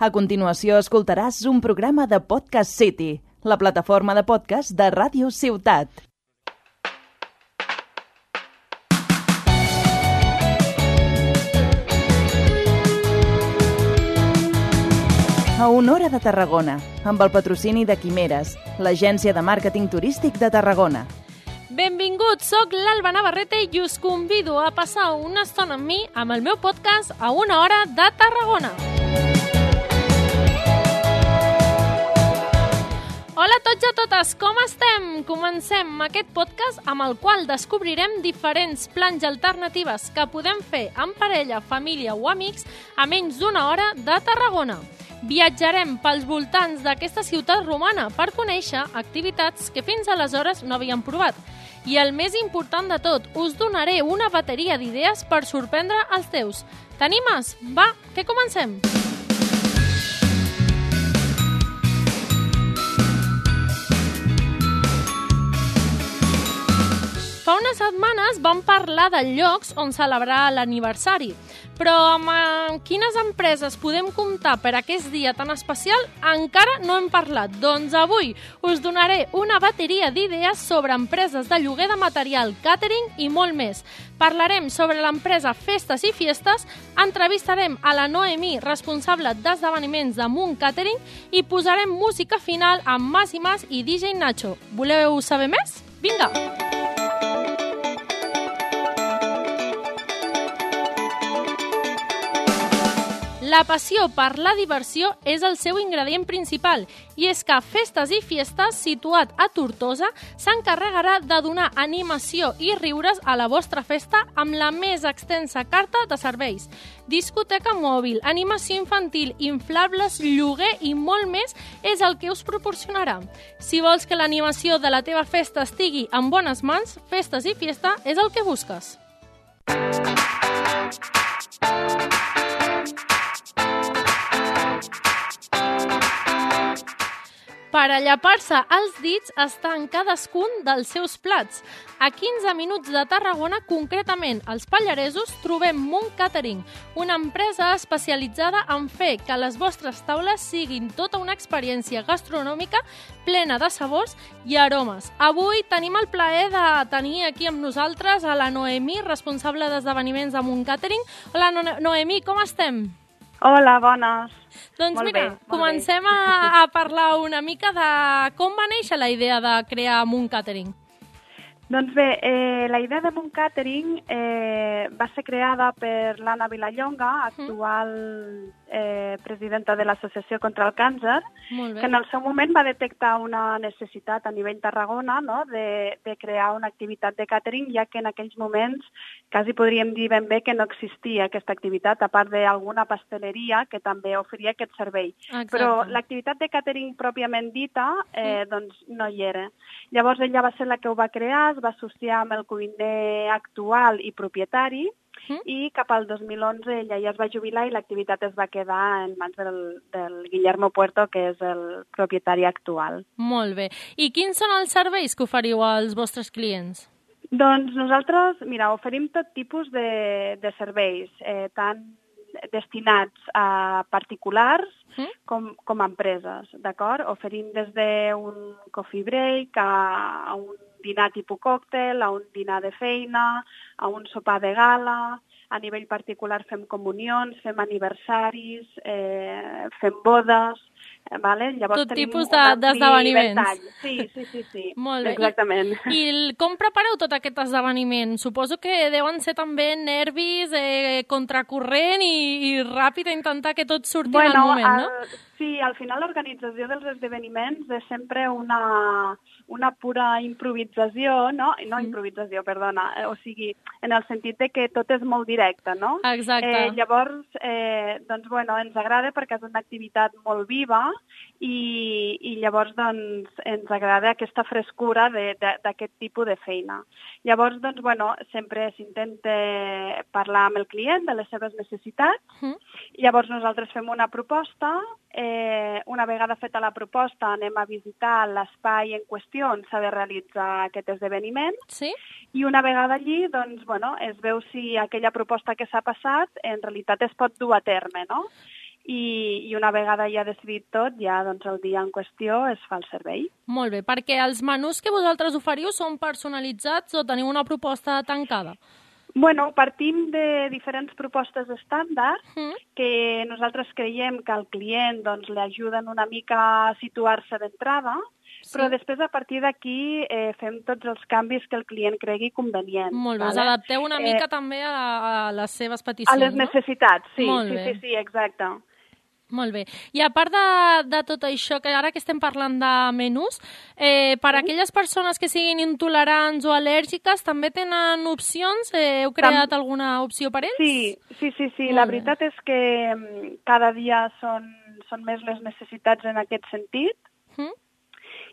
A continuació escoltaràs un programa de Podcast City, la plataforma de podcast de Ràdio Ciutat. A hora de Tarragona, amb el patrocini de Quimeres, l'agència de màrqueting turístic de Tarragona. Benvinguts, sóc l'Alba Navarrete i us convido a passar una estona amb mi amb el meu podcast a una hora de Tarragona. Hola a tots i a totes, com estem? Comencem aquest podcast amb el qual descobrirem diferents plans alternatives que podem fer en parella, família o amics a menys d'una hora de Tarragona. Viatjarem pels voltants d'aquesta ciutat romana per conèixer activitats que fins aleshores no havíem provat. I el més important de tot, us donaré una bateria d'idees per sorprendre els teus. T'animes? Va, que comencem! Fa setmanes vam parlar de llocs on celebrar l'aniversari, però amb eh, quines empreses podem comptar per aquest dia tan especial encara no hem parlat. Doncs avui us donaré una bateria d'idees sobre empreses de lloguer de material, catering i molt més. Parlarem sobre l'empresa Festes i Fiestes, entrevistarem a la Noemí, responsable d'esdeveniments de Moon Catering, i posarem música final amb Mas i Mas i DJ Nacho. Voleu saber més? Vinga! La passió per la diversió és el seu ingredient principal i és que Festes i Fiestes, situat a Tortosa, s'encarregarà de donar animació i riures a la vostra festa amb la més extensa carta de serveis. Discoteca mòbil, animació infantil, inflables, lloguer i molt més és el que us proporcionarà. Si vols que l'animació de la teva festa estigui en bones mans, Festes i Fiesta és el que busques. Per allapar-se els dits està en cadascun dels seus plats. A 15 minuts de Tarragona, concretament als Pallaresos, trobem Moon Catering, una empresa especialitzada en fer que les vostres taules siguin tota una experiència gastronòmica plena de sabors i aromes. Avui tenim el plaer de tenir aquí amb nosaltres a la Noemí, responsable d'esdeveniments de Moon Catering. Hola, no Noemí, com estem? Hola, bones. Doncs Molt mira, bé, comencem bé. a, a parlar una mica de com va néixer la idea de crear Moon Catering. Doncs bé, eh, la idea de Moon Catering eh, va ser creada per l'Anna Vilallonga, actual eh, presidenta de l'Associació contra el Càncer, que en el seu moment va detectar una necessitat a nivell Tarragona no? de, de crear una activitat de catering, ja que en aquells moments quasi podríem dir ben bé que no existia aquesta activitat, a part d'alguna pasteleria que també oferia aquest servei. Exacte. Però l'activitat de catering pròpiament dita eh, doncs no hi era. Llavors ella va ser la que ho va crear, es va associar amb el cuiner actual i propietari I cap al 2011 ella ja es va jubilar i l'activitat es va quedar en mans del, del Guillermo Puerto, que és el propietari actual. Molt bé. I quins són els serveis que oferiu als vostres clients? Doncs nosaltres, mira, oferim tot tipus de, de serveis, eh, tant destinats a particulars Mm? com, com a empreses, d'acord? Oferim des d'un coffee break a, a un dinar tipus còctel, a un dinar de feina, a un sopar de gala, a nivell particular fem comunions, fem aniversaris, eh, fem bodes, vale? Llavors Tot tipus de- d'esdeveniments. ventall. Sí, sí, sí, sí. Molt bé. I- Exactament. I el, com prepareu tot aquest esdeveniment? Suposo que deuen ser també nervis, eh, contracorrent i, i ràpid a intentar que tot surti en el moment, no? al- sí, al final l'organització dels esdeveniments és sempre una, una pura improvisació, no? No Mm. improvisació, perdona, eh, o sigui, en el sentit de que tot és molt directe, no? Exacte. Eh, llavors, eh, doncs, bueno, ens agrada perquè és una activitat molt viva i, i llavors, doncs, ens agrada aquesta frescura d'aquest tipus de feina. Llavors, doncs, bueno, sempre s'intenta parlar amb el client de les seves necessitats Mhm. Llavors nosaltres fem una proposta, eh, una vegada feta la proposta anem a visitar l'espai en qüestió on s'ha de realitzar aquest esdeveniment Sí? i una vegada allí doncs, bueno, es veu si aquella proposta que s'ha passat en realitat es pot dur a terme. No? i, i una vegada ja decidit tot, ja doncs, el dia en qüestió es fa el servei. Molt bé, perquè els menús que vosaltres oferiu són personalitzats o teniu una proposta tancada? Bueno, partim de diferents propostes estàndard Mm. que nosaltres creiem que al client doncs, li ajuden una mica a situar-se d'entrada, Sí. però després a partir d'aquí eh, fem tots els canvis que el client cregui convenient. Molt bé, us vale? adapteu una Eh, mica també a, a les seves peticions, A les necessitats, sí, sí, sí, sí, exacte. Molt bé. I a part de, de tot això, que ara que estem parlant de menús, eh, per a aquelles persones que siguin intolerants o al·lèrgiques, també tenen opcions? Eh, heu creat alguna opció per ells? Sí, sí, sí, sí. Molt la bé. veritat és que mm, cada dia són, són més les necessitats en aquest sentit. Mm?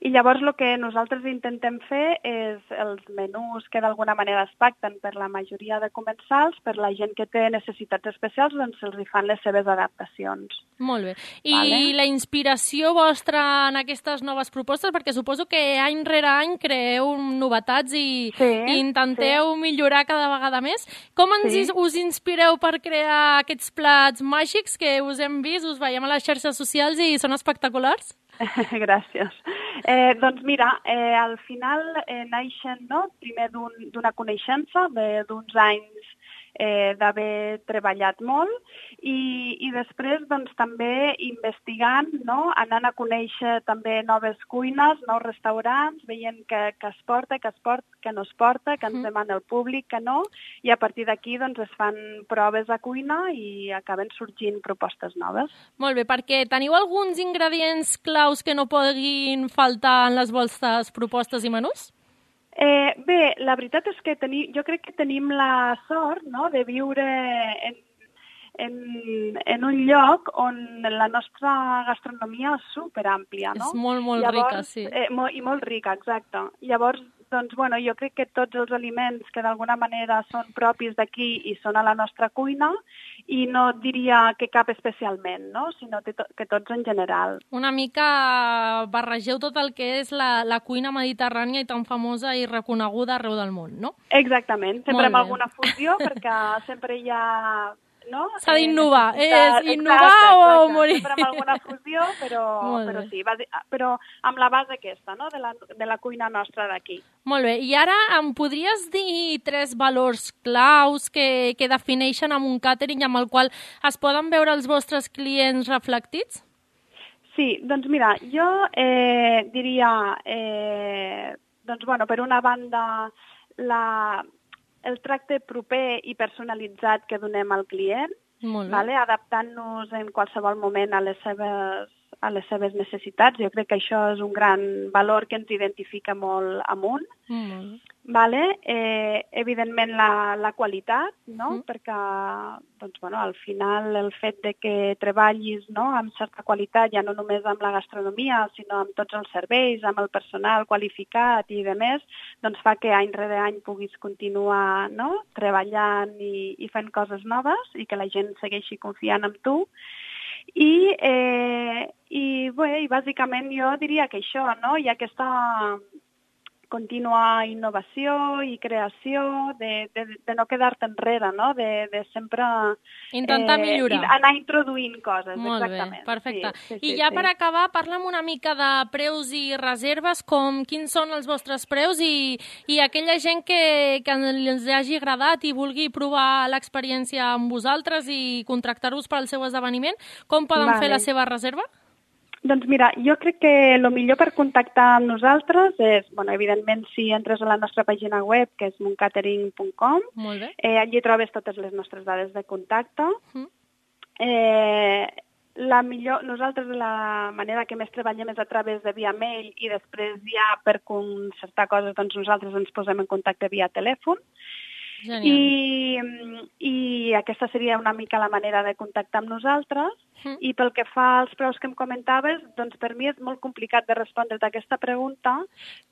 I llavors el que nosaltres intentem fer és els menús que d'alguna manera es pacten per la majoria de comensals, per la gent que té necessitats especials, doncs se'ls hi fan les seves adaptacions. Molt bé. I Vale. la inspiració vostra en aquestes noves propostes, perquè suposo que any rere any creeu novetats i, Sí, i intenteu millorar cada vegada més. Com ens Sí. us inspireu per crear aquests plats màgics que us hem vist, us veiem a les xarxes socials i són espectaculars? Gràcies. Eh, doncs mira, eh, al final eh, naixen no? primer d'un- d'una coneixença de- d'uns anys eh, d'haver treballat molt i, i després doncs, també investigant, no? anant a conèixer també noves cuines, nous restaurants, veient que, que es porta, que es porta, que no es porta, que ens Mhm. demana el públic, que no, i a partir d'aquí doncs, es fan proves a cuina i acaben sorgint propostes noves. Molt bé, perquè teniu alguns ingredients claus que no puguin faltar en les vostres propostes i menús? Eh, bé, la veritat és que teni, jo crec que tenim la sort no, de viure en, en, en un lloc on la nostra gastronomia és superàmplia, no? És molt, molt Llavors, rica, sí. Eh, mo, I molt rica, exacte. Llavors, doncs, bueno, jo crec que tots els aliments que d'alguna manera són propis d'aquí i són a la nostra cuina, i no diria que cap especialment, no? sinó que, to que tots en general. Una mica barregeu tot el que és la, la cuina mediterrània i tan famosa i reconeguda arreu del món, no? Exactament, sempre amb alguna fusió, perquè sempre hi ha... No? S'ha d'innovar, necessitat- és innovar exacte, o exacte, morir. Sempre amb alguna fusió, però, però sí, basi- però amb la base aquesta, no? de, la, de la cuina nostra d'aquí. Molt bé, i ara em podries dir tres valors claus que, que defineixen amb un càtering amb el qual es poden veure els vostres clients reflectits? Sí, doncs mira, jo eh, diria, eh, doncs bueno, per una banda, la, el tracte proper i personalitzat que donem al client, vale? adaptant-nos en qualsevol moment a les seves a les seves necessitats. Jo crec que això és un gran valor que ens identifica molt amunt. Bé. Vale? Eh, evidentment la, la qualitat, no? Mm. perquè doncs, bueno, al final el fet de que treballis no? amb certa qualitat, ja no només amb la gastronomia, sinó amb tots els serveis, amb el personal qualificat i de més, doncs fa que any rere any puguis continuar no? treballant i, i fent coses noves i que la gent segueixi confiant en tu. I, eh, i, bé, i bàsicament jo diria que això, no? Hi ha aquesta contínua innovació i creació, de, de, de no quedar-te enrere, no? de, de sempre... Intentar millorar. i anar introduint coses, Molt bé, exactament. perfecte. Sí, sí, I sí, ja sí. per acabar, parla'm una mica de preus i reserves, com quins són els vostres preus i, i aquella gent que, que els hagi agradat i vulgui provar l'experiència amb vosaltres i contractar-vos per al seu esdeveniment, com poden Vale. fer la seva reserva? Doncs mira, jo crec que el millor per contactar amb nosaltres és, bueno, evidentment, si entres a la nostra pàgina web, que és moncatering.com, eh, allí trobes totes les nostres dades de contacte. Mm. Eh, la millor, nosaltres la manera que més treballem és a través de via mail i després ja per concertar coses doncs nosaltres ens posem en contacte via telèfon Genial. I, i aquesta seria una mica la manera de contactar amb nosaltres Mm. i pel que fa als preus que em comentaves, doncs per mi és molt complicat de respondre't a aquesta pregunta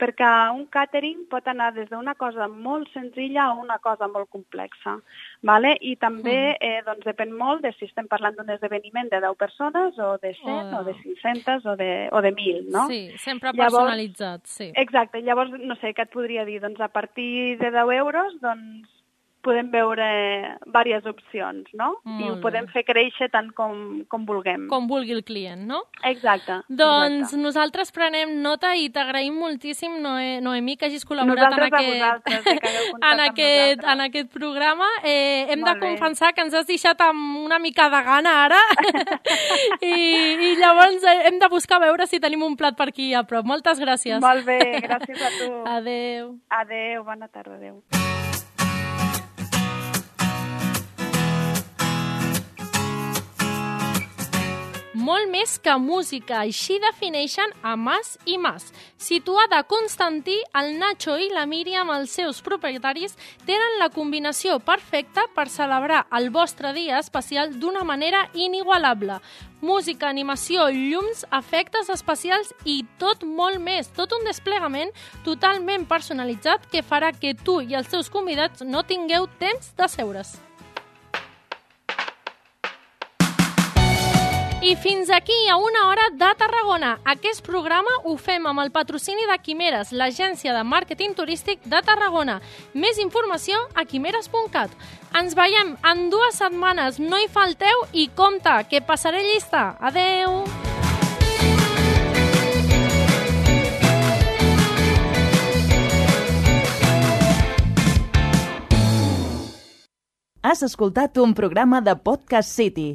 perquè un catering pot anar des d'una cosa molt senzilla a una cosa molt complexa. Vale? I també eh, doncs depèn molt de si estem parlant d'un esdeveniment de 10 persones o de 100 O de- o de 500 o de, o de 1.000, no? Sí, sempre Llavors- personalitzat, sí. Exacte, llavors no sé què et podria dir, doncs a partir de 10 euros doncs podem veure diverses opcions, no? Molt I ho bé. podem fer créixer tant com, com vulguem. Com vulgui el client, no? Exacte. Doncs exacte. nosaltres prenem nota i t'agraïm moltíssim, Noe, Noemí, que hagis col·laborat en Nosaltres a aquest, en, aquest, en aquest programa. Eh, hem Molt de bé. confessar que ens has deixat amb una mica de gana ara I, i llavors eh, hem de buscar veure si tenim un plat per aquí a prop. Moltes gràcies. Molt bé, gràcies a tu. Adeu. Adéu, bona tarda, adéu. Molt més que música, així defineixen a Mas i Mas. Situada a Constantí, el Nacho i la Míriam, els seus propietaris, tenen la combinació perfecta per celebrar el vostre dia especial d'una manera inigualable. Música, animació, llums, efectes especials i tot molt més. Tot un desplegament totalment personalitzat que farà que tu i els teus convidats no tingueu temps de seure's. I fins aquí a una hora de Tarragona. Aquest programa ho fem amb el patrocini de Quimeres, l'agència de màrqueting turístic de Tarragona. Més informació a quimeres.cat. Ens veiem en dues setmanes. No hi falteu i compte, que passaré llista. Adeu! Has escoltat un programa de Podcast City,